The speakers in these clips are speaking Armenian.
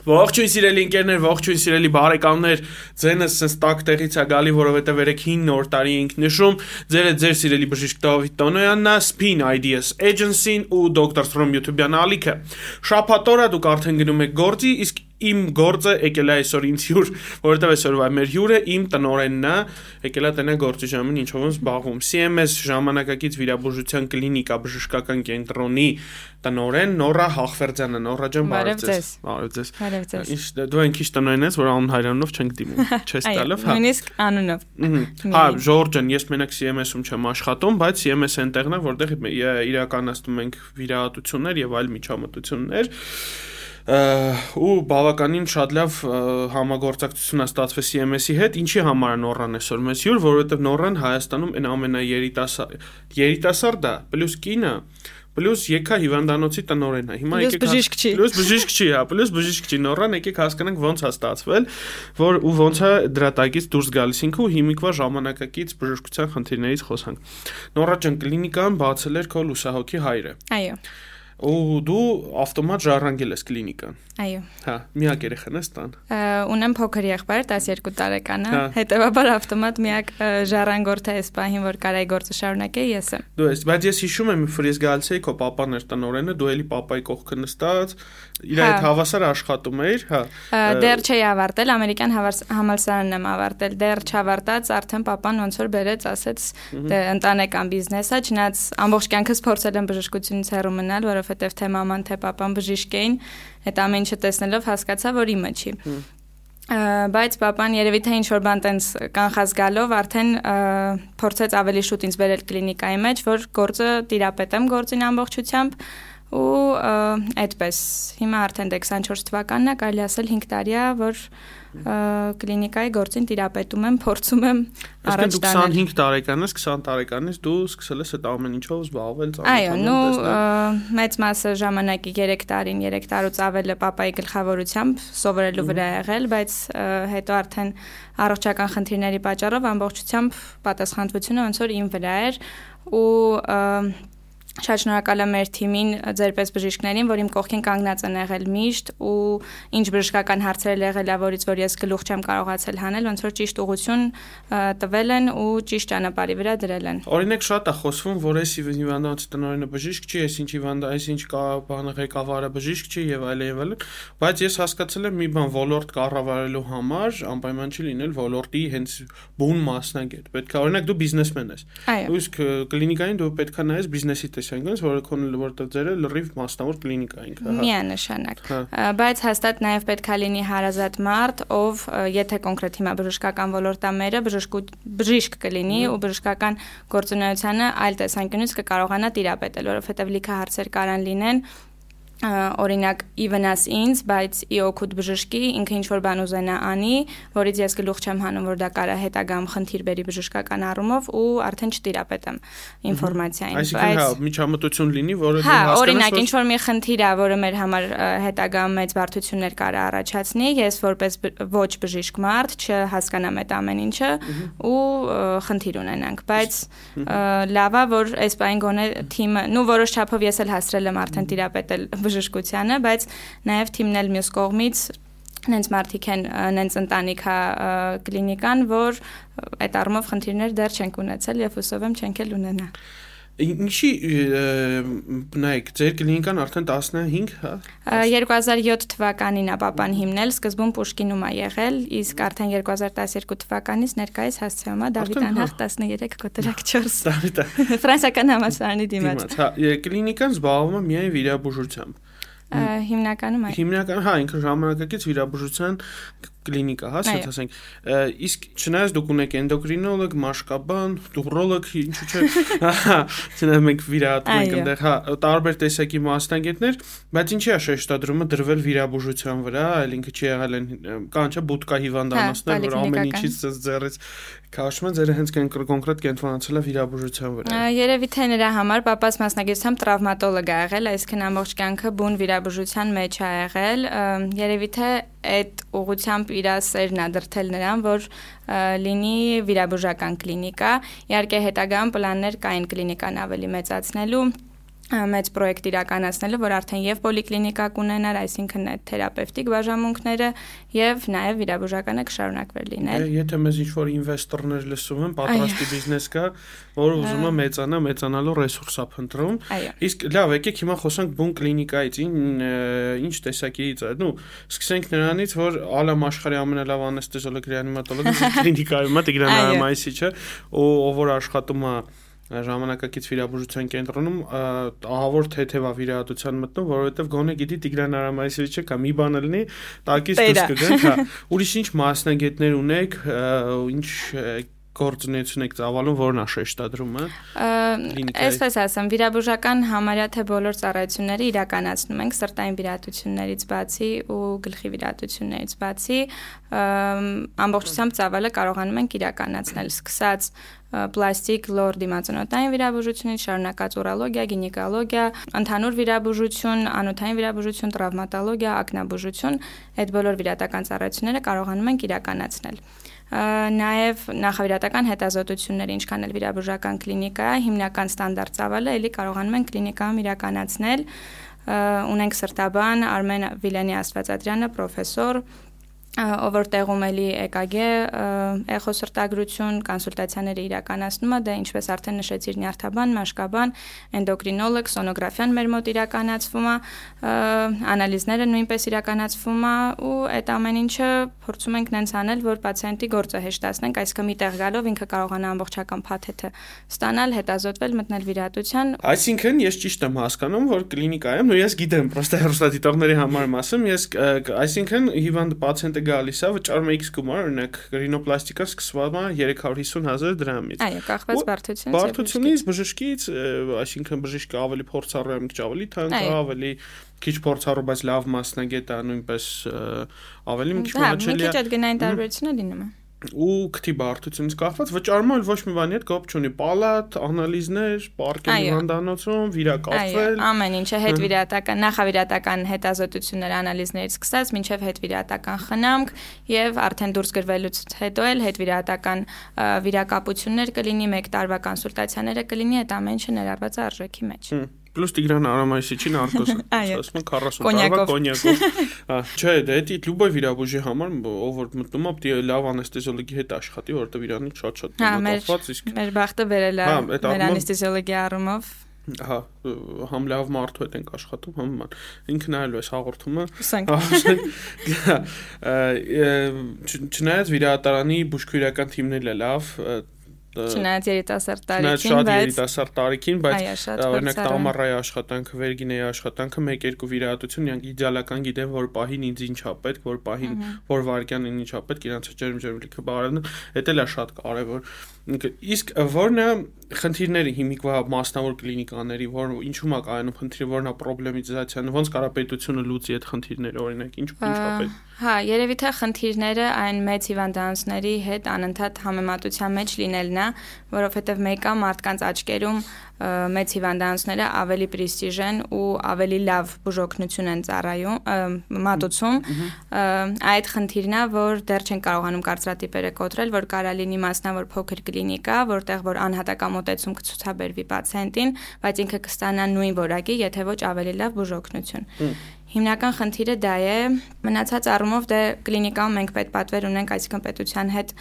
Ողջույն սիրելի ընկերներ, ողջույն սիրելի բարեկամներ։ Ձենը sense տակ տեղից է գալի, որովհետև երեք 5 նոր տարի ենք նշում։ Ձերը ձեր սիրելի բժիշկ Դավիթ Տոնոյանն է, Spin Ideas Agency-ն ու Dr. From YouTube-յան ալիքը։ Շաբաթօրը դուք արդեն գնում եք գործի, իսկ իմ գործը եկել է այսօր ինձ հյուր, որովհետև այսօրվա մեր հյուրը իմ տնորենն է, եկել է տնա գործի ժամին ինչով եմ զբաղվում։ CMS ժամանակակից վիրաբուժության կլինիկա բժշկական կենտրոնի տնորեն Նորա Հախվերդյանը, Նորա ջան, բարև ձեզ։ Բարև ձեզ։ Բարև ձեզ։ Ինչ դու այնքիչ տնորեն ես, որ անուն հայրանով չենք դիմում, չես տալով, հա։ Նույնիսկ անունով։ Հա, Ժորժան, ես մենակ CMS-ում չեմ աշխատում, բայց CMS այնտեղն է, որտեղ իրականացնում ենք վիրահատություններ եւ այլ միջամտություններ ու բավականին շատ լավ համագործակցություն է ստացվել CMS-ի հետ, ինչի համար է Նորան այսօր մեզ հյուր, որովհետև Նորան Հայաստանում այն ամենաերիտասարդ երիտասարդը, պլյուս կինը, պլյուս եկա հիվանդանոցի տնորենը։ Հիմա եկեք բժիշկ չի։ Պլյուս բժիշկ չի, հա, պլյուս բժիշկ չի։ Նորան եկեք հասկանանք ոնց է ստացվել, որ ու ոնց է դրա տակից դուրս գալիս ինքը ու հիմիկվա ժամանակակից բժշկության խնդիրներից խոսանք։ Նորա ջան կլինիկան բացել էր քո լուսահոգի հայրը։ Այո ու դու ավտոմատ ժառանգել ես կլինիկան։ Այո։ Հա, միակ երեխան ես տան։ Ունեմ փոքր եղբայր, 12 տարեկան է, հետեւաբար ավտոմատ միակ ժառանգորդը էս պահին, որ կարայի գործը շարունակեի ես եմ։ Դու ես, բայց ես հիշում եմ, որ ես գալիս էի քո papan էր տնորենը, դու էլի papai կողքը նստած, իր այդ հա։ հավասար աշխատում էիր, հա։ Դեռ չէի ավարտել, ամերիկյան համալսարանն եմ ավարտել, դեռ չավարտած, արդեն papan ոնց որ բերեց, ասեց դե ընտանեկան բիզնես է, չնայած ամբողջ կյանքս փորձել եմ բժշկությունից հեռու մնալ, որովհետև թե մաման, թե papan բժիշկ էին, այդ ամեն ինչը տեսնելով հասկացա, որ իմը չի բայց papan երևի թե ինչ որ բան տենց կանխած գալով արդեն փորձեց ավելի շուտ ինձ բերել կլինիկայի մեջ, որ գործը տիրապետեմ գործին ամբողջությամբ ու այդպես հիմա արդեն դե 24 թվականն է, կարելի ասել 5 տարի է, որ կլինիկայի գործին տիրապետում եմ, փորձում եմ առաջ տանել։ 25 տարեկան ես, 20 տարեկանից դու սկսել ես այդ ամեն ինչով զբաղվել, Այո, նու մեծ մասը ժամանակի 3 տարին, 3 տարուց ավելը papai գլխավորությամբ սովորելու վրա եղել, բայց հետո արդեն առողջական խնդիրների պատճառով ամբողջությամբ պատասխանատվությունը ոնց որ իմ վրա էր ու Շատ շնորհակալ եմ մեր թիմին, ձեր պես բժիշկներին, որ իմ կողքին կանգնած են եղել միշտ ու ինչ բժշկական հարցեր եղել ա, որից որ ես գլուխ չեմ կարողացել հանել, ոնց որ ճիշտ ուղություն տվել են ու ճիշտ ճանապարհի վրա դրել են։ Օրինակ շատ է խոսվում, որ այս հիվանդանոցի տնօրենը բժիշկ չի, այս ինչ հիվանդա, այս ինչ բանը ղեկավարը բժիշկ չի եւ այլ եւ այլն, բայց ես հասկացել եմ մի բան ոլորտ կառավարելու համար անպայման չի լինել ոլորտի հենց բուն մասնագետ։ Պետք է օրինակ դու բիզնեսմեն ես։ Իսկ կլինիկային դու պետք է նայես բիզնեսի տեսանկյունից, որը քոնը որտեղ ձերը լրիվ մասնավոր կլինիկա ինքը, հա։ Միանշանակ։ Բայց հաստատ նաև պետքա լինի հարազատ մարդ, ով եթե կոնկրետ հիմա բժշկական ոլորտամերը բժշկ բժիշկ կլինի ու բժշկական գործունեությանը այլ տեսանկյունից կկարողանա տիրապետել, որովհետև լիքը հարցեր կարան լինեն, օրինակ ի վնաս ինձ, բայց ի օգուտ բժշկի ինքը ինչ որ բան ուզենա անի, որից ես գլուխ չեմ հանում, որ դա կարա հետագամ խնդիր բերի բժշկական առումով ու արդեն չտիրապետեմ ինֆորմացիային, Այսինքն հա, միջամտություն լինի, որը դու հասկանաս։ Հա, օրինակ ինչ որ մի խնդիր է, որը մեր համար հետագամ մեծ բարդություններ կարա առաջացնի, ես որպես ոչ բժիշկ մարդ չհասկանամ այդ ամեն ինչը ու խնդիր ունենանք, բայց լավա որ այս բան գոնե թիմը, նու որոշ չափով ես էլ հասրել եմ արդեն տիրապետել բժշկությանը, բայց նաև թիմն էլ մյուս կողմից նենց մարդիկ են նենց ընտանիքա կլինիկան, որ այդ առումով խնդիրներ դեռ չենք ունեցել եւ հուսով եմ չենք էլ ունենա։ Ինչի նայեք, ձեր կլինիկան արդեն 15, հա? 2007 թվականին է papan հիմնել, սկզբում Պուշկինում է եղել, իսկ արդեն 2012 թվականից ներկայիս հասցեում է Դավիթ Անհախ 13 կոտրակ 4։ Դավիթ։ Ֆրանսիական համալսարանի դիմաց։ Դիմաց, հա, կլինիկան զբաղվում է միայն վիրաբուժությամբ։ Հիմնականում այո։ Հիմնական, հա, ինքը ժամանակակից վիրաբուժության կլինիկա, հա, ասած ասենք։ Իսկ չնայած դուք ունեք էնդոկրինոլոգ, մաշկաբան, դուրոլոգ, ինչու՞ չէ, հա, չնայած մենք վիրահատում ենք այնտեղ, հա, տարբեր տեսակի մասնագետներ, բայց ինչի՞ է շեշտադրումը դրվել վիրաբուժության վրա, այլ ինքը չի եղել են կան չէ բուտկա հիվանդանոցներ, որ ամեն ինչից ձեռից քաշում են, ձերը հենց կոնկրետ կենտրոնացել է վիրաբուժության վրա։ Երևի թե նրա համար papas մասնագիտությամբ տրավմատոլոգ է եղել, այսինքն ամբողջ կյանքը բուն վիրաբուժության մեջ է եղել։ Երևի թե այդ ուղությամբ իր սերն ա դրթել նրան, որ լինի վիրաբուժական կլինիկա։ Իհարկե հետագայում պլաններ կային կլինիկան ավելի մեծացնելու մեծ պրոյեկտ իրականացնելը, որ արդեն եւ պոլիկլինիկա կունենար, այսինքն այդ թերապևտիկ բաժանմունքները եւ նաեւ վիրաբուժականը կշարունակվեր լինել։ Եթե մեզ ինչ-որ ինվեստորներ լսում են, պատրաստի բիզնես կա, որ ուզում է մեծանա, մեծանալու ռեսուրս է փնտրում։ Իսկ լավ, եկեք հիմա խոսանք բուն կլինիկայից, ինչ տեսակից է։ Նու, սկսենք նրանից, որ ալամ աշխարհի ամենալավ անեստեզոլոգ ռեանիմատոլոգը կլինիկայում է Տիգրան Արամայիսիչը, ով որ աշխատում է ժամանակակից վիրաբուժության կենտրոնում ահավոր թեթևա վիրահատության մտնում, որովհետև գոնե գիտի Տիգրան Արամայիսովիչը կամ մի բան լինի, տակից դուրս կգանք, հա։ Ուրիշ ինչ մասնագետներ ունեք, ինչ գործունեություն եք ծավալում, որն է շեշտադրումը։ Այսպես ասեմ, վիրաբուժական համարյա թե բոլոր ծառայությունները իրականացնում ենք սրտային վիրահատություններից բացի ու գլխի վիրահատություններից բացի, ամբողջությամբ ծավալը կարողանում ենք իրականացնել, սկսած պլաստիկ լոր դիմացնոտային վիրաբուժությունից շարունակած ուրոլոգիա, գինեկոլոգիա, ընդհանուր վիրաբուժություն, անոթային վիրաբուժություն, տրավմատոլոգիա, ակնաբուժություն, այդ բոլոր վիրատական ծառայությունները կարողանում ենք իրականացնել նաև նախավիրատական հետազոտությունները, ինչքան էլ վիրաբուժական կլինիկա, հիմնական ստանդարտ ծավալը էլի կարողանում են կլինիկայում իրականացնել ունենք սրտաբան Արմեն Վիլենի Աստվածադրյանը, պրոֆեսոր, ով որ տեղում էլի EKG, էխոսրտագրություն, կոնսուլտացիաները իրականացնում է, դա ինչպես արդեն նշեցիր, նյարդաբան, մաշկաբան, էնդոկրինոլոգ, սոնոգրաֆիան մեր մոտ իրականացվում է, անալիզները նույնպես իրականացվում է ու այդ ամեն ինչը փորձում ենք նենց անել, որ պացիենտի գործը հեշտացնենք, այսինքն մի տեղ գալով ինքը կարողանա ամբողջական փաթեթը ստանալ, հետազոտվել, մտնել վիրահատության։ Այսինքն ես ճիշտ եմ հասկանում, որ կլինիկայում, ու ես գիտեմ, պրոստը հեռուստադիտողների համար ասեմ, ես այսինքն հիվանդ պացիենտը գալիս է, է X գումար, օրինակ ռինոպլաստիկա սկսվում է 350.000 դրամից։ Այո, կախված բարդությունից։ Բարդությունից, բժշկից, այսինքն բժիշկը ավելի փորձառու է, քիչ ավելի թանկ, ավելի քիչ փորձառու, բայց լավ մասնագետ է, նույնպես ավելի քիչ մոչելի է։ Հա, մի քիչ այդ գնային տարբերությունը լինում է ու քթի բարդությունից կախված վճարումը ոչ մի բանի հետ կապ չունի. պալատ, անալիզներ, պարկել հիվանդանոցում, վիրակապվել։ Այո, ամեն ինչը հետվիրատական, նախավիրատական հետազոտություններ, անալիզներից սկսած մինչև հետվիրատական խնամք եւ արդեն դուրս գրվելուց հետո էլ հետվիրատական վիրակապություններ կլինի, 1 տարվա կոնսուլտացիաները կլինի, այդ ամեն ինչը ներառված է արժեքի մեջ։ Հմ Պլյուս Տիգրան Արամայիսիչին Արտոս, ասում են 40 տարվա կոնյակով։ Հա, չէ, դա դա լյուբոյ վիրաբույժի համար, ով որ մտնում է, է լավ անեստեզիոլոգի հետ աշխատի, որովհետեւ իրանից շատ-շատ մոտացված իսկ Մեր բախտը վերել է հա, մեր անեստեզիոլոգի առումով հա համ լավ մարդու հետ ենք աշխատում համ ման ինքն այլ էս հաղորդումը չնայած վիրահատարանի բուժքույրական թիմներն է լավ Չնայած երիտասարդ տարիքին, բայց շատ երիտասարդ տարիքին, բայց օրինակ տամարայի աշխատանքը, վերգինեի աշխատանքը 1-2 վիրահատություն, իրանք իդեալական գիտեն, որ պահին ինձ ինչա պետք, որ պահին որ վարքյանին ինչա պետք, իրանք ջերմ-ջերմլիքը բարելն, դա էլ է շատ կարևոր։ Իսկ որն է խնդիրները հիմիկվա մասնավոր կլինիկաների, որ ինչու՞մ է կայանում խնդիրը, որն է պրոբլեմատիզացիան, ոնց կարա պետությունը լուծի այդ խնդիրները, օրինակ, ինչ ինչա պետք։ Հա, երևի թե խնդիրները այն մեծ հիվանդանոցների հետ անընդհատ համեմատության մեջ լինելն է, որովհետև մեկը մարդկանց աչքերում մեծ հիվանդանոցները ավելի պրեստիժ են ու ավելի լավ բուժօգնություն են ծառայում մատուցում այդ խնդիրն է որ դեռ չեն կարողանում կարծրատիպերը կոտրել որ կարա լինի մասնավոր փոքր կլինիկա որտեղ որ անհատական մոտեցում կցուցաբերվի պացիենտին բայց ինքը կստանա նույն որակի եթե ոչ ավելի լավ բուժօգնություն Հիմնական խնդիրը դա է։ Մնացած առումով դե կլինիկայում մենք պետպատվեր ունենք, այսինքն պետության հետ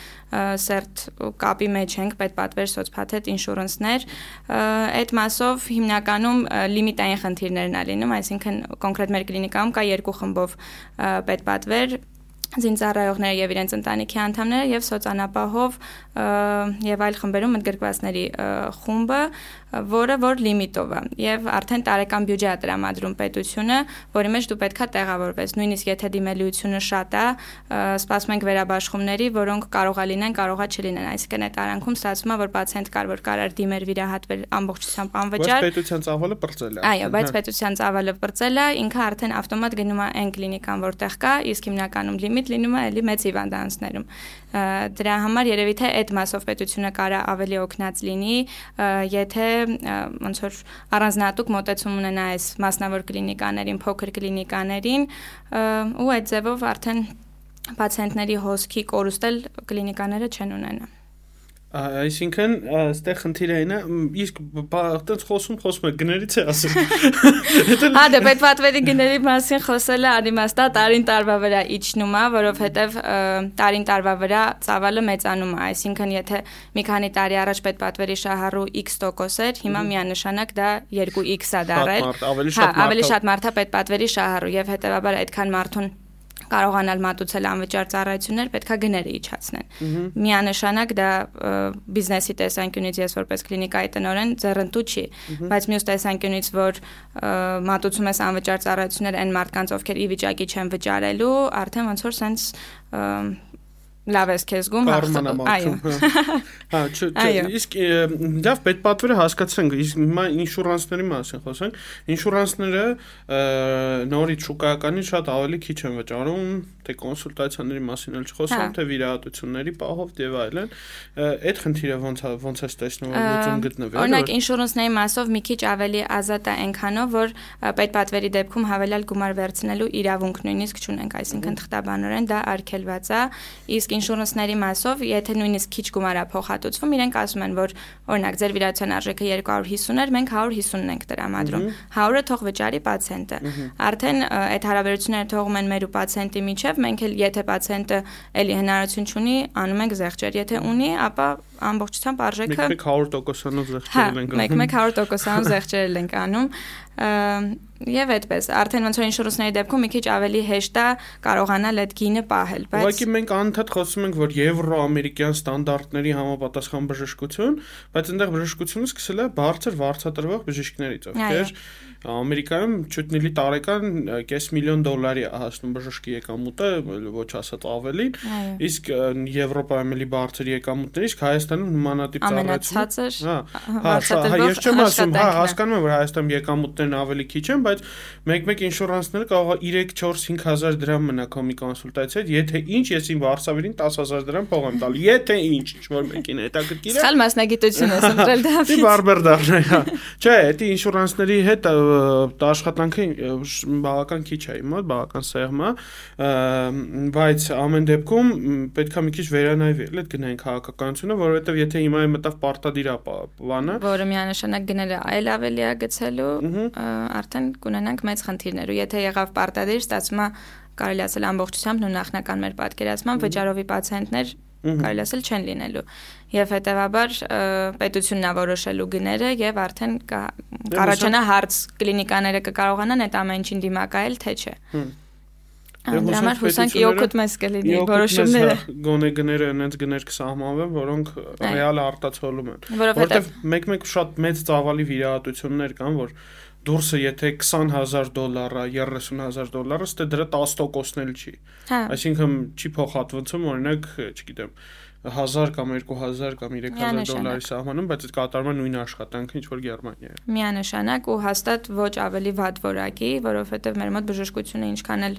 սերտ կապի մեջ ենք, պետպատվեր, սոցփաթեթ, ինշուրանսներ։ Այդ մասով հիմնականում լիմիտային խնդիրներն ա լինում, այսինքն կոնկրետ մեր կլինիկայում կա երկու խմբով պետպատվեր, զինծառայողները եւ իրենց ընտանիքի անդամները եւ սոցանապահով եւ այլ խմբերում ընդգրկվածների խումբը, որը որ լիմիտով է եւ արդեն տարեկան բյուջե է տրամադրում պետությունը, որի մեջ դու պետքա տեղավորվես։ Նույնիսկ եթե դիմելիությունը շատ է, սպասում ենք վերաբաշխումների, որոնք կարողա լինեն, կարողա չլինեն։ Այսինքն այդ արանքում ստացվում է, որ պացիենտ կար, որ կարար դիմեր վիրահատվել ամբողջությամբ անվճար։ Բայց պետության ծավալը բրծել է։ Այո, բայց պետության ծավալը բրծել է, ինքը արդեն ավտոմատ գնում է այն կլինիկան, որտեղ կա, իսկ հիմնականում լիմիտ լինում է էլի մեծ հիվանդանոցներում։ Դրա համար երևի թե այդ մասով պետությունը կարա ավելի օգնած լինի, եթե ոնց որ առանձնատուկ մոտեցում ունենա այս մասնավոր կլինիկաներին, փոքր կլինիկաներին ու այդ ձևով արդեն պացիենտների հոսքի կորուստել կլինիկաները չեն ունենա։ Այսինքն, այստեղ խնդիրը այն է, իսկ այդպես խոսում խոսում է գներից է ասում։ Հա, դե պետ պատվերի գների մասին խոսելը անիմաստա տարին տարվա վրա իջնում է, որովհետև տարին տարվա վրա ծավալը մեծանում է, այսինքն եթե մի քանի տարի առաջ պետ պատվերի շահառու X% էր, հիմա միանշանակ դա 2X-ա դարել։ Հա, ավելի շատ մարդ է պետ պատվերի շահառու եւ հետեւաբար այդքան մարդուն կարողանալ մատուցել անվճար ծառայություններ, պետքա գները իջացնեն։ Միանշանակ դա բիզնեսի տեսանկյունից ես որպես կլինիկայի տնօրեն ձեռնտու չի, բայց մյուս տեսանկյունից որ մատուցում ես անվճար ծառայություններ այն մարդկանց, ովքեր ի վիճակի չեն վճարելու, արդեն ոնց որ սենց լավ ես քեզ գում այո հա իսկ դավ պետ պատվերը հասկացենք իսկ հիմա ինշուրանսների մասին խոսենք ինշուրանսները նորից շուկայականին շատ ավելի քիչ են վճարում թե կոնսուլտացիաների մասին էլ չխոսեմ հա։ թե վիրահատությունների պահով եւ այլն այդ խնդիրը ոնց ոնց է տեսնում լուծում գտնվի օրինակ ինշուրանսների մասով մի քիչ ավելի ազատ է այնքանով որ պետ պատվերի դեպքում հավելյալ գումար վերցնելու իրավունք նույնիսկ չունենք այսինքն թղթաբանորեն դա արգելված է իսկ ինշուրանսների մասով, եթե նույնիսկ քիչ գումար է փոխհատուցվում, իրենք ասում են, որ օրինակ ձեր վիրահատության արժեքը 250 էր, մենք 150-ն ենք տրամադրում։ 100-ը թող վճարի պացիենտը։ Արդեն այդ հարաբերությունները թողում են մեր ու պացիենտի միջև, մենք էլ եթե պացիենտը էլի հնարավորություն ունի, անում ենք զեղչեր, եթե ունի, ապա ամբողջությամբ արժեքը 100%-անով զեղչերել ենք անում։ Մեկ 100%-անով զեղչերել ենք անում Եվ այդպես, արդեն ոնց որ ինշուրանսների դեպքում մի քիչ ավելի հեշտ է կարողանալ այդ գինը պահել, բայց Ուղղակի մենք անընդհատ խոսում ենք, որ եվրո-ամերիկյան ստանդարտների համապատասխան բժշկություն, բայց այնտեղ բժշկությունը սկսել է բարձր վարձատրվող բժիշկներից, ովքեր Ամերիկայում չուտնելի տարեկան կես միլիոն դոլարի հասնում բժշկի եկամուտը, ոչ ասած ավելին, իսկ Եվրոպայում էլի բարձր եկամուտներ, իսկ Հայաստանում նմանատիպ ծառայություն։ Հա, հա, ես չեմ ասում, հա, հասկանում եմ, որ Հայաստանում եկամուտներն ավելի քիչ են, բայց մեկ-մեկ ինշուրանսները կարող է 3, 4, 5000 դրամ մնա կոմի կոնսուլտացիա, եթե ինչ ես իմ վարսավերին 10000 դրամ փող եմ տալ, եթե ինչ, ինչ որ մեկին հետաքրքիր է։ Սխալ մասնագիտություն ես ընտրել դա։ Դի բարբեր դառնա, հա։ Չէ, դա ինշուրանսների հետ աշխատանքը բավական քիչ է իմ մոտ, բավական սեղմ է, բայց ամեն դեպքում պետքա մի քիչ վերանայվել այդ գնային քաղաքականությունը, որովհետև եթե հիմա մտավ պարտադիր ապանը, որը միանշանակ գները այլ ավելի է գցելու, արդեն կունենանք մեծ խնդիրներ ու եթե եղավ պարտադիր, ստացվում է կարելի ասել ամբողջությամբ նույն նախնական մեր պատկերացման վճարովի պացիենտներ կարելի ասել չեն լինելու եւ հետեւաբար պետությունն է որոշելու գները եւ արդեն կառաջանա հարց կլինիկաները կկարողանան այդ ամեն ինչին դիմակայել թե չէ Դրա համար հուսանք իօգուտ մեզ կլինի որոշումները։ հա, Գոնե գները այնց գներ կսահմանվեն, որոնք ռեալ արտացոլում են։ Որովհետև մեկ-մեկ շատ մեծ ծավալի վիրահատություններ կան, որ դուրսը եթե 20000 դոլար է, 30000 դոլար է, դե դրա 10%-ն էլ չի։ Հա։ Այսինքն չի փոխհատվում, օրինակ, չգիտեմ, 1000 կամ 2000 կամ 3000 դոլարի սահմանում, բայց այդ կատարման նույն աշխատանքը ինչ որ Գերմանիայում։ Միանշանակ ու հաստատ ոչ ավելի վատ որակի, որովհետև մեր մոտ բժշկությունը ինչքան էլ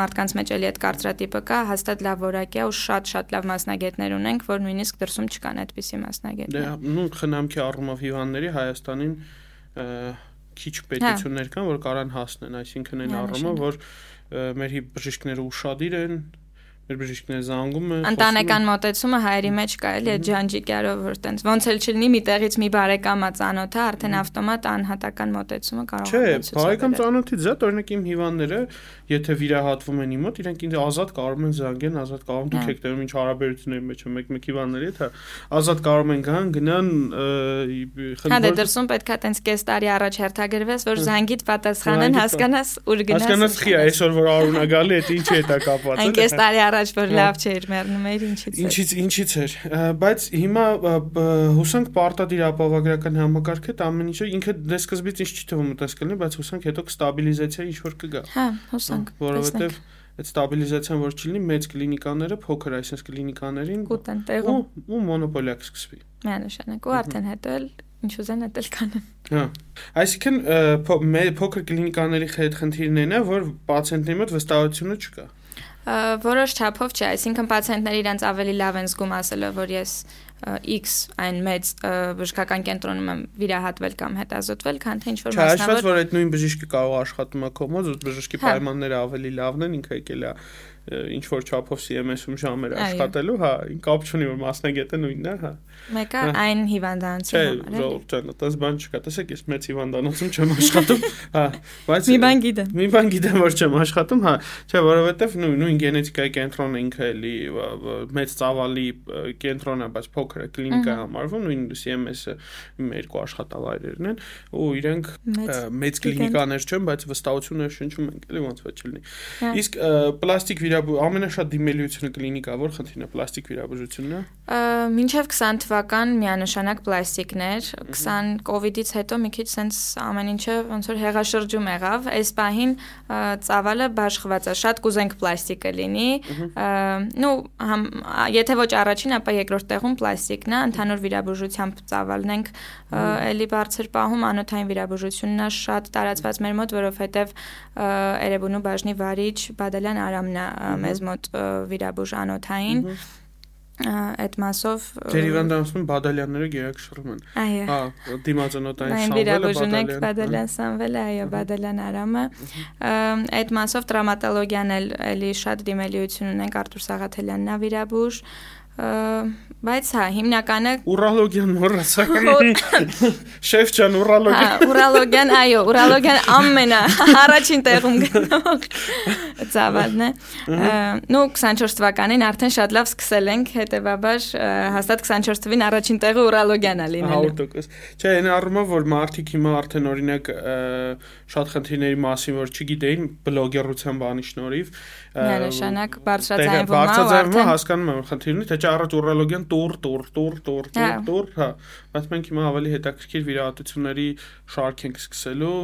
մարդկանց մեջ էլի այդ կարծրատիպը կա, հաստատ լավ որակի է ու շատ-շատ լավ մասնագետներ ունենք, որ նույնիսկ դրսում չկան այդպիսի մասնագետներ։ Դե, հա, նույն խնամքի առումով հիվանդների Հայաստանին քիչ պետություններ կան, որ կարան հասնեն, այսինքն այն առումը, որ մեր բժիշկները ուրشادիր են, մեր բժիշկները զանգում են ընտանեկան մոտեցումը հայերի մեջ կա էլի այդ ջանջիկյարով որ տենց ոնց էլ չլինի մի տեղից մի բարեկամա ծանոթը արդեն ավտոմատ անհատական մոտեցումը կարող է Չէ, բարեկամ ծանոթից զատ օրինակ իմ հիվանդները եթե վիրահատվում են իմ մոտ իրանք ինձ ազատ կարող են զանգեն ազատ կարող դուք եք տենում ինչ հարաբերությունների մեջ մեկ-մեկ հիվանդների հետ հա ազատ կարող են գան գնան Հա դե դրսում պետքա տենց կես տարի առաջ հերթագրվես որ զանգիդ պատասխանեն հասկանաս ուր գնաս Հասկանաս խի այսօր որ արունա գալի է ինչ է դա կապված Այն կես տարի առաջ որ լավ չէր մեռնում էր ինչից էր Ինչից ինչից էր բայց հիմա հուսանք պարտադիր ապահովագրական համակարգը ամեն ինչը ինքը դե սկզբից ինչ չի թվում ուտես կլինի բայց հուսանք հետո կստաբիլիզացիա ինչ որ կգա Հա հուսանք որովհետև այդ ստաբիլիզացիան որ չլինի մեծ կլինիկաները փոքր այսպես կլինիկաներին կուտեն տեղում ու մոնոպոլիա կսկսվի միանշանակ ու արդեն հետո էլ ինչ ուզեն այդել կանեն հա այսինքն փոքր կլինիկաների հետ խնդիրն է նա որ պացիենտների մոտ վստահությունը չկա որոշ չափով չէ, այսինքն պացիենտները իրենց ավելի լավ են զգում ասելով, որ ես X այն մեծ բժշկական կենտրոնում եմ վիրահատվել կամ հետազոտվել, քան թե ինչ որ մասնավոր Չէ, այսպես որ այդ նույն բժիշկը կարող աշխատում է կոմոդ, բժշկի հա։ պայմանները ավելի լավն են, ինքը եկել է ինչ որ չափով CMS-ում ժամեր աշխատելու, հա, կապ չունի որ մասնագետը նույնն է, հա։ Մեկը հա։ այն հիվանդանոցի համար է։ Չէ, ժողովուրդ այդպես բան չկա, տեսեք, ես մեծ հիվանդանոցում չեմ աշխատում, հա, բայց Մի բան գիտեմ։ Մի բան գիտեմ, որ չեմ աշխատում, հա, չէ, որովհետև նույն նույն գենետիկայի կենտրոնը ինքը էլի մեծ ծավալի կենտրոն է, բայց փոքր է, կլինիկա համարվում, նույն CMS-ը երկու աշխատավայրերն են, ու իրենք մեծ կլինիկաներ չեն, բայց վստահություններ շնչում են, էլի ոնց լինի։ հա։ Իսկ պլաստիկ վիրաբու ամենաշատ դիմելիությունը կլինիկա որ խնդիրն է պլաստիկ վիրաբուժությունն է մինչև 20 թվական միանշանակ պլաստիկներ 20 կոവിഡ്ից հետո մի քիչ sense ամեն ինչը ոնց որ հեղաշրջում եղավ այս պահին ծավալը բաշխված է շատ կուզենք պլաստիկը լինի նու համ եթե ոչ առաջին ապա երկրորդ տեղում պլաստիկն է ընդհանուր վիրաբուժությամբ ծավալն ենք էլի բարձր պահում անոթային վիրաբուժությունն է շատ տարածված մեր մոտ որովհետև Էրեբունու բաժնի վարիչ Բադալյան Արամն է մեզ մոտ վիրաբույժ անոթային այդ մասով Ձեր հիվանդանոցում բադալյանները գերակշռում են։ Այո։ Հա, դիմացանոթային Սամվելը բադալյան։ Բադալյան Սամվելը, այո, բադալյան Արամը։ Այդ մասով տրավմատոլոգիան էլ էլի շատ դիմելիություն ունենք Արտուր Սաղաթելյանն է վիրաբույժ բայց հա հիմնականը ուրալոգիան մոռացա շեֆ ջան ուրալոգիան հա ուրալոգիան այո ուրալոգիան ամենա առաջին տեղում գտնող ծավալն է նո 24 թվականին արդեն շատ լավ սկսել ենք հետեւաբար հաստատ 24 թվին առաջին տեղը ուրալոգիան է լինելու 100% չէ այն առումով որ մարդիկ հիմա արդեն օրինակ շատ խնդիրների մասին որ չգիտեին բլոգերության բանի շնորհիվ Միանշանակ բարձրաձայնվում է, բարձրաձայնվում հասկանում եմ խնդիրն, թե առաջ ուրոլոգիան տուր, տուր, տուր, տուր, տուր, տուր, հա, բայց մենք հիմա ավելի հետաքրքիր վիրահատությունների շարք ենք սկսելու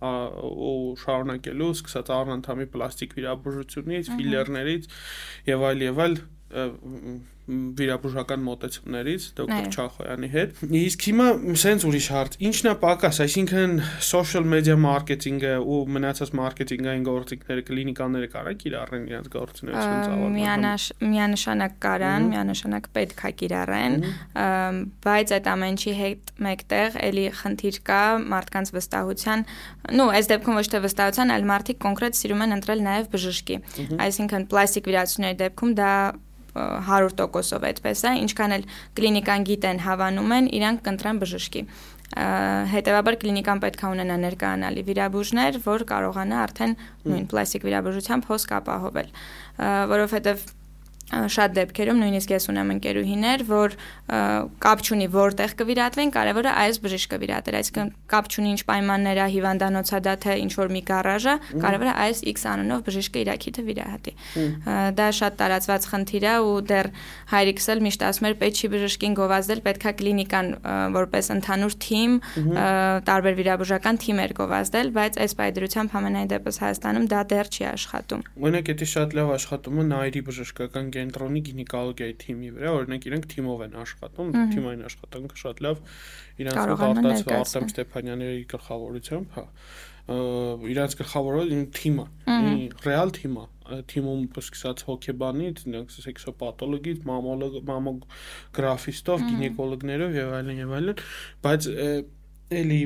ու շարունակելու, սկսած առնանդամի պլաստիկ վիրաբուժությունից, ֆիլերներից եւ այլ եւ այլ վիրաբուժական մոտեցումներից դոկտոր Չախոյանի հետ։ Իսկ հիմա սենց ուրիշ հարց, ի՞նչն է պակաս, այսինքն social media marketing-ը ու մնացած մարքեթինգային գործիքները, կլինիկաները կարան կիրառեն իրենց գործունեությունը ծավալը։ Միանաշ միանշանակ կարան, միանշանակ պետք է կիրառեն, բայց այդ ամենի հետ մեկտեղ էլի խնդիր կա մարդկանց վստահության, նո, այս դեպքում ոչ թե վստահության, այլ մարդիկ կոնկրետ սիրում են ընտրել նաև բժշկի։ Այսինքն պլաստիկ վիրացությունների դեպքում դա 100%-ով այդպես է, ինչքան էլ կլինիկան գիտեն, հավանում են, իրանք կընտրեն բժշկի հետեւաբար կլինիկան պետք է ունենա ներկայանալի վիրաբույժներ, որ կարողանա արդեն նույն պլաստիկ վիրաբուժությամբ հոսք ապահովել, որովհետև շատ դեպքերում նույնիսկ ես ունեմ ընկերուհիներ, որ կապ չունի որտեղ կվիրատվեն, կարևորը այս բժիշկը վիրատել, այսինքն կապ չունի ինչ պայմաններ է հիվանդանոցա դա թե ինչ որ մի գարաժ է, կարևորը այս X անունով բժիշկը իրաքիթը վիրահատի։ Դա շատ տարածված խնդիր է ու դեռ հայրիկս էլ միշտ ասում էր պետք չի բժշկին գովազդել, պետքա կլինիկան որպես ընդհանուր թիմ, տարբեր վիրաբուժական թիմեր գովազդել, բայց այս պայդրությամբ համենայն դեպս Հայաստանում դա դեռ չի աշխատում։ Օրինակ, դա շատ լավ աշխատում է Նայրի բժշկական կենտրոնի գինեկոլոգիայի թիմի վրա, օրինակ իրենք թիմով են աշխատում, թիմային աշխատանքը շատ լավ իրանց արտած Արտեմ Ստեփանյանների գլխավորությամբ, հա իրանց գլխավորը թիմը, ռեալ թիմը, թիմում սկսած հոկեբանից, սեքսոպաթոլոգից, մամոլոգ, մամոգրաֆիստով, գինեկոլոգներով եւ այլն եւ այլն, բայց էլի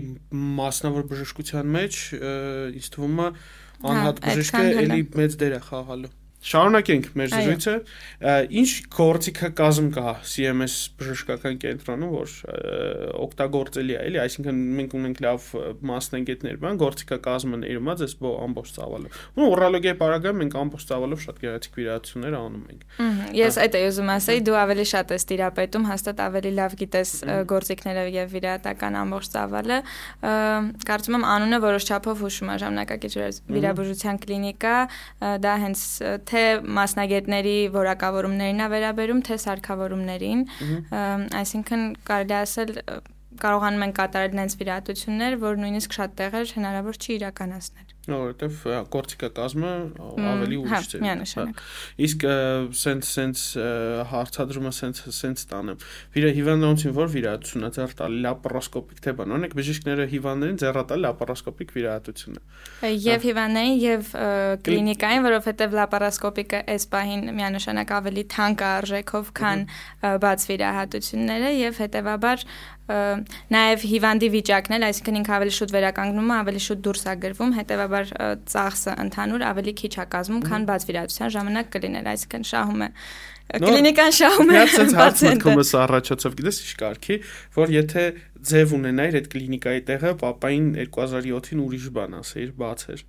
մասնավոր բժշկության մեջ ինձ թվում է հա, անհատ բժիշկը էլի մեծ դեր է խաղալու Շարունակենք մեր զրույցը։ Ինչ գործիքը կազմ կա CMS բժշկական կենտրոնում, որ օգտագործելի է, էլի, այսինքն մենք ունենք լավ մասնագետներ, բան, գործիքը կազմը ներմած էս ամբողջ ծավալով։ Ու ուրոլոգիայի պարագայում մենք ամբողջ ծավալով շատ գեղեցիկ վիրահատություններ անում ենք։ Ես այդ էի ուզում ասեի, դու ավելի շատ ես տիրապետում, հաստատ ավելի լավ գիտես գործիքները եւ վիրահատական ամբողջ ծավալը։ Կարծում եմ անունը որոշ չափով հուշում է ժամանակակից վիրաբուժության կլինիկա, դա հենց թե մասնագետների որակավորումներին է վերաբերում, թե սարքավորումներին, այսինքն կարելի ասել կարողանում են կատարել նենց վիրահատություններ, որ նույնիսկ շատ տեղեր հնարավոր չի իրականացնել։ որովհետև կորտիկա կազմը ավելի հա, ուրիշ է։ Միանշանակ։ Իսկ սենց սենց հարցադրումը սենց սենց տանեմ։ Վիրա հիվանդանոցին որ վիրահատությունն է ձեռ տալի լապարոսկոպիկ թե բան, օրինակ բժիշկները հիվանդներին ձեռ տալի լապարոսկոպիկ վիրահատություն է։ Եվ հիվանդներին եւ կլինիկային, որովհետև լապարոսկոպիկը այս պահին միանշանակ ավելի թանկ արժեքով, քան բաց վիրահատությունները եւ հետեւաբար նաև հիվանդի վիճակն էլ, այսինքն ինքը ավելի շուտ վերականգնում է, ավելի շուտ դուրս է գրվում, հետեւաբար ծախսը ընդհանուր ավելի քիչ է կազմում, քան բաց վիրահատության ժամանակ կլիներ, այսինքն շահում է կլինիկան շահում է պացիենտը։ Հա առաջացավ, գիտես, ի՞նչ կարքի, որ եթե ձև ունենայր այդ կլինիկայի տեղը, papayin 2007-ին ուրիշ բան ասեիր, բաց էր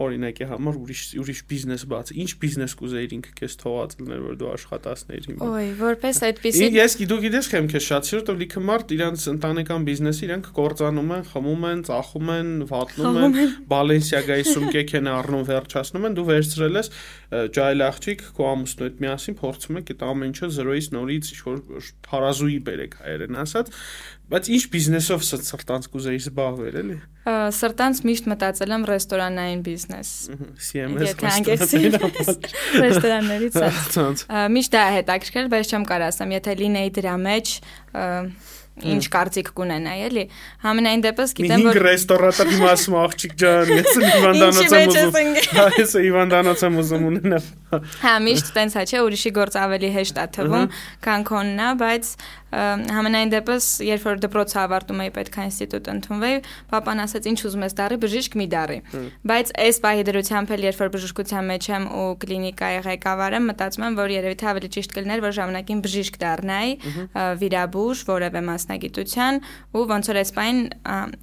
օրինակի համար ուրիշ ուրիշ բիզնես բաց։ Ինչ բիզնես կուզեիր ինքը քեզ թողած լներ, որ դու աշխատասներ հիմա։ Ոյ, որպես այդպեսի Ես դու գիտես խեմ քեզ շատ որ լիքը մարդ իրանց ընտանեկան բիզնեսը իրանք կործանում են, խմում են, ծախում են, վատնում են, Բալենսիագայի սումկեք են առնում, վերջացնում են, դու վերցրել ես ջայլ աղջիկ քո ամուսնու հետ միասին փորձում եք այդ ամեն ինչը 0-ից նորից ինչ որ հարազուի բերեք հայերեն ասած Բայց ինչ բիզնեսով սրտանց կուզեի զբաղվել, էլի։ Սրտանց միշտ մտածել եմ ռեստորանային բիզնես։ CMS ռեստորաններից։ Միշտ դա հետաքրքրել, բայց չեմ կարող ասեմ, եթե լինեի դրա մեջ, ինչ կարծիք կունենայի, էլի։ Համենայն դեպս գիտեմ որ 5 ռեստորանտի մասում աղջիկ ջան, ես հիվանդանոց եմ ուզում։ Հա, ես հիվանդանոց եմ ուզում ունենալ։ Հա, միշտ տենց է, չէ, ուրիշի գործ ավելի հեշտ է թվում, քան քոնն է, բայց համենայն դեպս երբ որ դպրոցը ավարտում էի պետք է ինստիտուտ ընդունվեի, papan ասաց ինչ ուզում ես դառի, բժիշկ մի դառի։ Բայց այս պահի դրությամբ էլ երբ որ բժշկության մեջ եմ ու կլինիկայի ղեկավար եմ, մտածում եմ, որ երևի թե ավելի ճիշտ կլիներ, որ ժամանակին բժիշկ դառնայի, վիրաբույժ, որևէ մասնագիտության ու ոնց որ այս պահին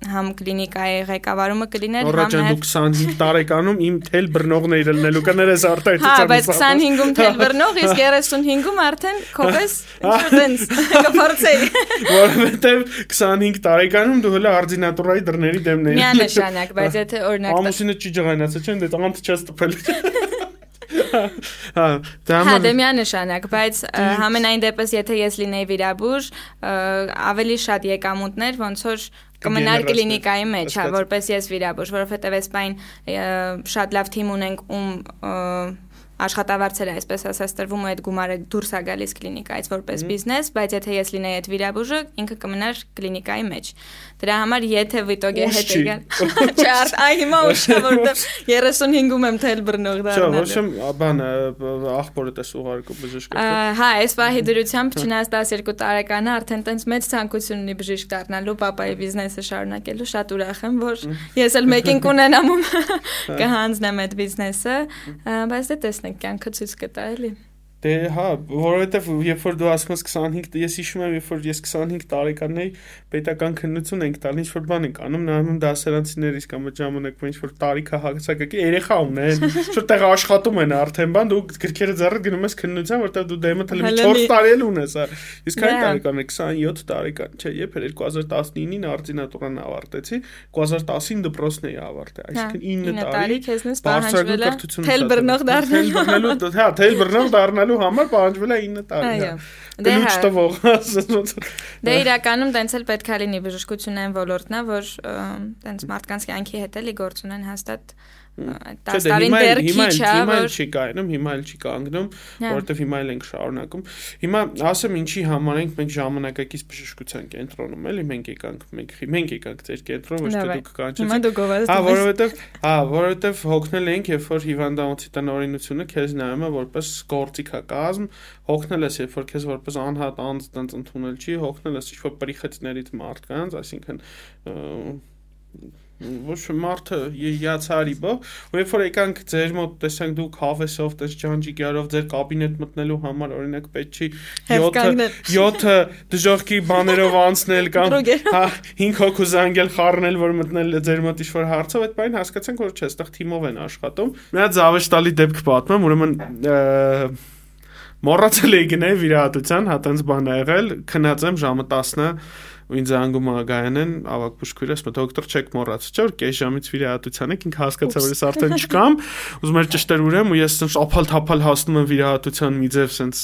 համ կլինիկայի ղեկավարումը կլիներ, համ նաև 25 տարեկանում իմ թել բռնողներ ելնելու կներես արտահայտության։ Հա, բայց 25-ում թել բռնող, իսկ 35-ում արդեն քովես ինչ-որ փորձեի։ Որովհետև 25 տարեկանում դու հələ արձինատուրայի դռների դեմն էի։ Միանշանակ, բայց եթե օրինակ Ամուսինը չի ջղայնացել, չէ՞, դե անտ չես տպել։ Հա, դա հա, դե միանշանակ, բայց համենայն դեպս եթե ես լինեի վիրաբույժ, ավելի շատ եկամուտներ, ոնց որ կմնար կլինիկայի մեջ, հա, որպես ես վիրաբույժ, որովհետև այս բան շատ լավ թիմ ունենք, ում աշխատավարձերը այսպես ասած տրվում ու այդ գումարը դուրս է գալիս կլինիկայից որպես բիզնես, բայց եթե ես լինեի այդ վիրաբույժը, ինքը կմնար կլինիկայի մեջ։ Դրա համար եթե վիտոգե հետ է գալ։ Չէ, այ հիմա ուշ է որտեղ 35-ում եմ թել բռնող դառնալ։ Չէ, ոչ բան աղբորը տես ուղարկում բժիշկ։ Հա, այս պահի դրությամբ չնայած 12 տարեկանը արդեն տենց մեծ ցանկություն ունի բժիշկ դառնալու, papayi բիզնեսը շարունակելու, շատ ուրախ եմ, որ ես էլ մեկին կունենամ ում կհանձնեմ այդ բիզնեսը, բայց դե տեսնենք կյանքը ցույց կտա էլի։ Դե հա, որովհետև երբ որ դու ասում ես 25, ես հիշում եմ, երբ որ ես 25 տարեկան էի, պետական քննություն ենք տալ, ինչ որ բան ենք անում, նայում եմ դասարանցիներիս կամ այդ ժամանակ ինչ որ տարիքա հագացակակի երեխա ունեն, շուտեղ աշխատում են արդեն, բան դու գրքերը ձեռը գնում ես քննության, որտեղ դու դեմը թել 4 տարի էլ ունես, հա։ Իսկ քանի տարեկան է 27 տարեկան, չէ, երբ էր 2019-ին արտինատուրան ավարտեցի, 2010-ին դպրոցն էի ավարտել, այսինքն 9 տարի քեզնից պահանջվել է թել բռնող դառնալու։ Հա, թել բռնող դառնալու համար պահանջվել է 9 տարի։ Այո։ Դե հա։ տվող։ Դե իրականում տենց էլ պետք է լինի բժշկությունային ոլորտն է, որ տենց մարդկանց կյանքի հետ էլի գործ ունեն հաստատ 10 տարին դեռ քիչ է, հիմա էլ չի կայանում, հիմա էլ չի կանգնում, հա։ որովհետև հիմա էլ ենք շարունակում։ Հիմա ասեմ ինչի համար ենք մենք ժամանակակից բժշկության կենտրոնում, էլի մենք եկանք, մենք մենք եկանք ձեր կենտրոն, ոչ թե դուք կանչեցիք։ Հիմա դու գովես։ Հա, որովհետև, հա, որովհետև հոգնել ենք, երբ որ հիվանդանոցի տնօրինությունը քեզ նայում է որպես գործիքակազմ, հոգնել ես, երբ որ քեզ որպես անհատ անձ տենց ընդունել չի, հոգնել ես ինչ-որ պրիխեցներից մարդկանց, այսինքն ոչ մարդը յացարի բա ու երբ որ եկանք ձեր մոտ տեսանք դուք հավեսով տես ջանջիկյարով ձեր կաբինետ մտնելու համար օրինակ պետք չի 7 7 դժողքի բաներով անցնել կամ հա 5 հոգու զանգել խառնել որ մտնել ձեր մոտ ինչ-որ հարցով այդ բանը հասկացանք որ չէ այստեղ թիմով են աշխատում հատ զավեշտալի դեպք պատմեմ ուրեմն մոռացել էի գնել վիրահատության հա տենց բան ա եղել քնած եմ ժամը 10-ը ու ինձ անգում ագայանեն ավակ ասում է դոկտոր չեք մոռացել չէ որ կես ժամից վիրահատության եք ինքը հասկացա որ ես արդեն չկամ ուզում էր ճշտեր ուրեմ ու ես ասեմ ափալ թափալ հասնում եմ վիրահատության մի ձև սենց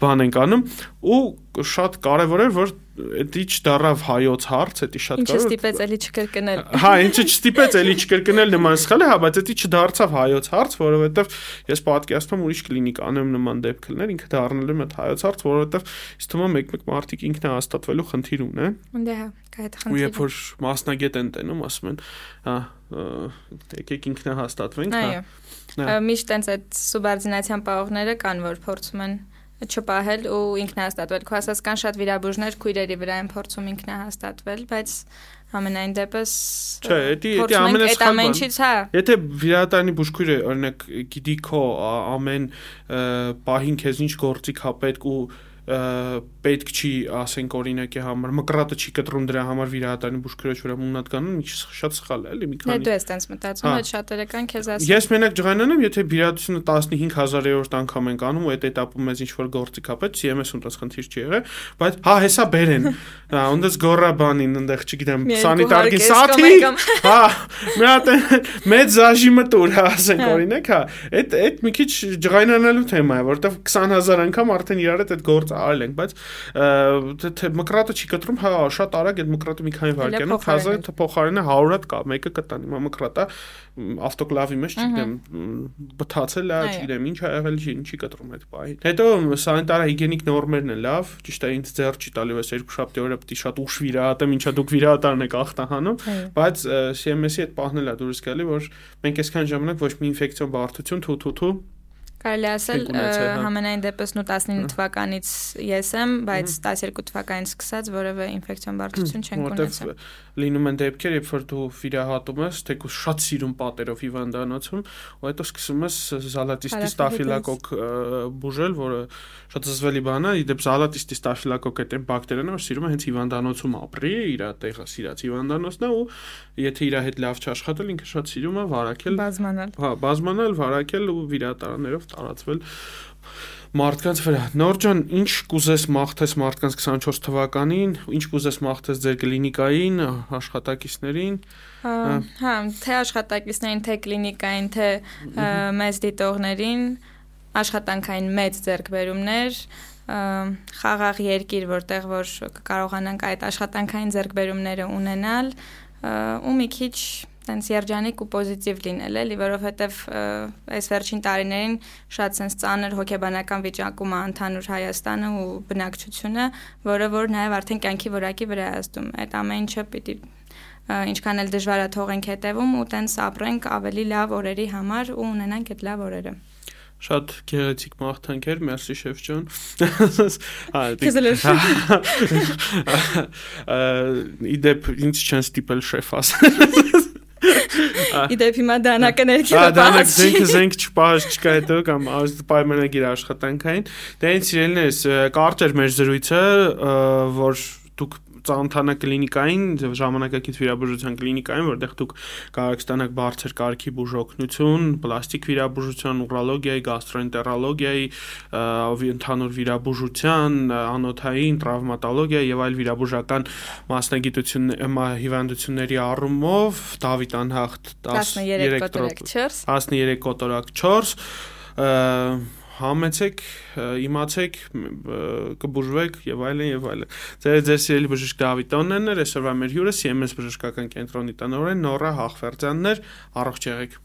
բան ենք անում ու շատ կարևոր էր որ էդի չդարավ հայոց հարց, էդի շատ կարող։ Ինչը ստիպեց էլի չկրկնել։ Հա, ինչը չստիպեց էլի չկրկնել նման սխալը, հա, բայց էդի չդարձավ հայոց հարց, որովհետև ես պատկերացնում ուրիշ կլինիկ անեմ նման դեպքներ, ինքը դառնելու այդ հայոց հարց, որովհետև ինձ թվում է մեկ-մեկ մարդիկ ինքն է հաստատվելու խնդիր ունե։ Դե հա, կա այդ խնդիրը։ Ու երբ որ մասնագետ են տենում, ասում են, հա, եկեք ինքնա հաստատվենք, հա։ Միշտ տենց այդ սուբարդինացիան պահողները կան, որ փորձում են չպահել ու ինքնահաստատվել։ Քո ասած կան շատ վիրաբույժներ քույրերի վրա են փորձում ինքնահաստատվել, բայց ամենայն դեպս Չէ, դա դա ամենասխալ բան։ հա։ Եթե վիրատանի բուժքույրը օրինակ գիտի քո ամեն պահին քեզ ինչ գործիք հա պետք ու պետք չի, ասենք օրինակի համար, մկրատը չի կտրում դրա համար վիրահատարի բուժքրոջ վրա մունատկանն, ինչ շատ սխալ է, էլի մի քանի։ Դե դու ես տենց մտածում, հա։ այդ շատերը կան քեզ ասում։ Ես մենակ ջղանանեմ, եթե վիրահատությունը 15000-երորդ անգամ ենք անում ու այդ этаպում ես ինչ որ գործի կապեց, CMS ունտես խնդիր չի եղել, բայց հա հեսա բերեն։ Հա, ունդես գորա բանին, ընդեղ չգիտեմ, սանիտարգի սաթի։ Հա, մի հատ մեծ զաժիմը տուր, հա, ասենք հա։ օրինակ, հա, այդ այդ մի քիչ ջղայնանալու թեմա է, որովհետև 20000 անգամ արդեն իրար հետ այդ գործ արել ենք, բայց թե մկրատը չի կտրում, հա, շատ արագ այդ մկրատը մի քանի վայրկյանում խազը փոխարենը 100 հատ կա, մեկը կտան, հիմա մկրատը ավտոկլավի մեջ, չգիտեմ, բթացել է, չգիտեմ, ինչ ա եղել, ինչի կտրում այդ պահին։ Հետո սանիտար հիգիենիկ նորմերն են լավ, ճիշտ է, ինձ ձեռ չի տալու այս երկու շաբթի օրը պետք է շատ ուշ վիրահատեմ, ինչա դուք վիրահատարն եք ախտահանում, բայց CMS-ի այդ պահն էլ է դուրս գալի, որ մենք այսքան ժամանակ ոչ մի ինֆեկցիոն բարդություն թու-թու-թու Կարելի ասել հա։ համենայն դեպս նու 19 թվականից ես եմ, բայց 12 թվականից սկսած որևէ ինֆեկցիոն բարդություն չենք ունեցել լինում են դեպքեր, երբ որ դու վիրահատում ես, թեկուզ շատ սիրուն պատերով հիվանդանոցում, ու հետո սկսում ես զալատիստի ստաֆիլոկոկ բուժել, որը շատ զզվելի բան է, իդեպ զալատիստի ստաֆիլոկոկ այդ բակտերիան, որ սիրում է հենց հիվանդանոցում ապրի, իր տեղը սիրած հիվանդանոցն է ու եթե իր հետ լավ չաշխատել, ինքը շատ սիրում է վարակել, բազմանալ։ Հա, բազմանալ, վարակել ու վիրահատարաններով տարածվել մարդկանց վրա։ Նորջան, ինչ կուզես մաղթես մարդկանց 24 թվականին, ինչ կուզես մաղթես ձեր կլինիկային, աշխատակիցներին։ Հա, թե աշխատակիցներին, թե կլինիկային, թե մեծ դիտողներին, աշխատանքային մեծ ձեռքբերումներ, խաղաղ երկիր, որտեղ որ կարողանանք այդ աշխատանքային ձեռքբերումները ունենալ, ու մի քիչ տենց երջանիկ ու պոզիտիվ լինել էլի, որովհետև այս վերջին տարիներին շատ sense ծանր հոգեբանական վիճակում է ընդհանուր Հայաստանը ու բնակչությունը, որը որ նաև արդեն կյանքի որակի վրա է ազդում։ Այդ ամեն ինչը պիտի ինչքան էլ դժվար է թողենք հետևում ու տենց ապրենք ավելի լավ օրերի համար ու ունենանք այդ լավ օրերը շատ գեղեցիկ մաղթանք էր, մերսի շեֆ ջան։ Հա, Քեզելեր։ Իդեպ ինձ չեն ստիպել շեֆ ասել։ Իդեպ հիմա դանակներքի պահած։ Դանակ զենք զենք չպահած չկա հետո կամ պայմանագիր աշխատանքային։ Դե ինձ սիրելիներս կարճ էր մեր զրույցը, որ դուք ծանոթանա կլինիկային, ժամանակակից վիրաբուժության կլինիկային, որտեղ դուք կարող ստանաք բարձր կարգի բուժօգնություն, պլաստիկ վիրաբուժության, ուրոլոգիայի, գաստրոենտերոլոգիայի, ընդհանուր վիրաբուժության, անոթային, տրավմատոլոգիա եւ այլ վիրաբուժական մասնագիտություն հիվանդությունների առումով Դավիթ Անհախտ 13 կոտորակ 4 13 կոտորակ 4 համեցեք, իմացեք, կբուժվեք եւ այլն եւ այլն։ Ձեր ձեր սիրելի բժիշկ Դավիթ Տոններն էր, այսօրվա մեր հյուրը CMS բժշկական կենտրոնի տնօրեն Նորա Հախվերդյանն էր, առողջ եղեք։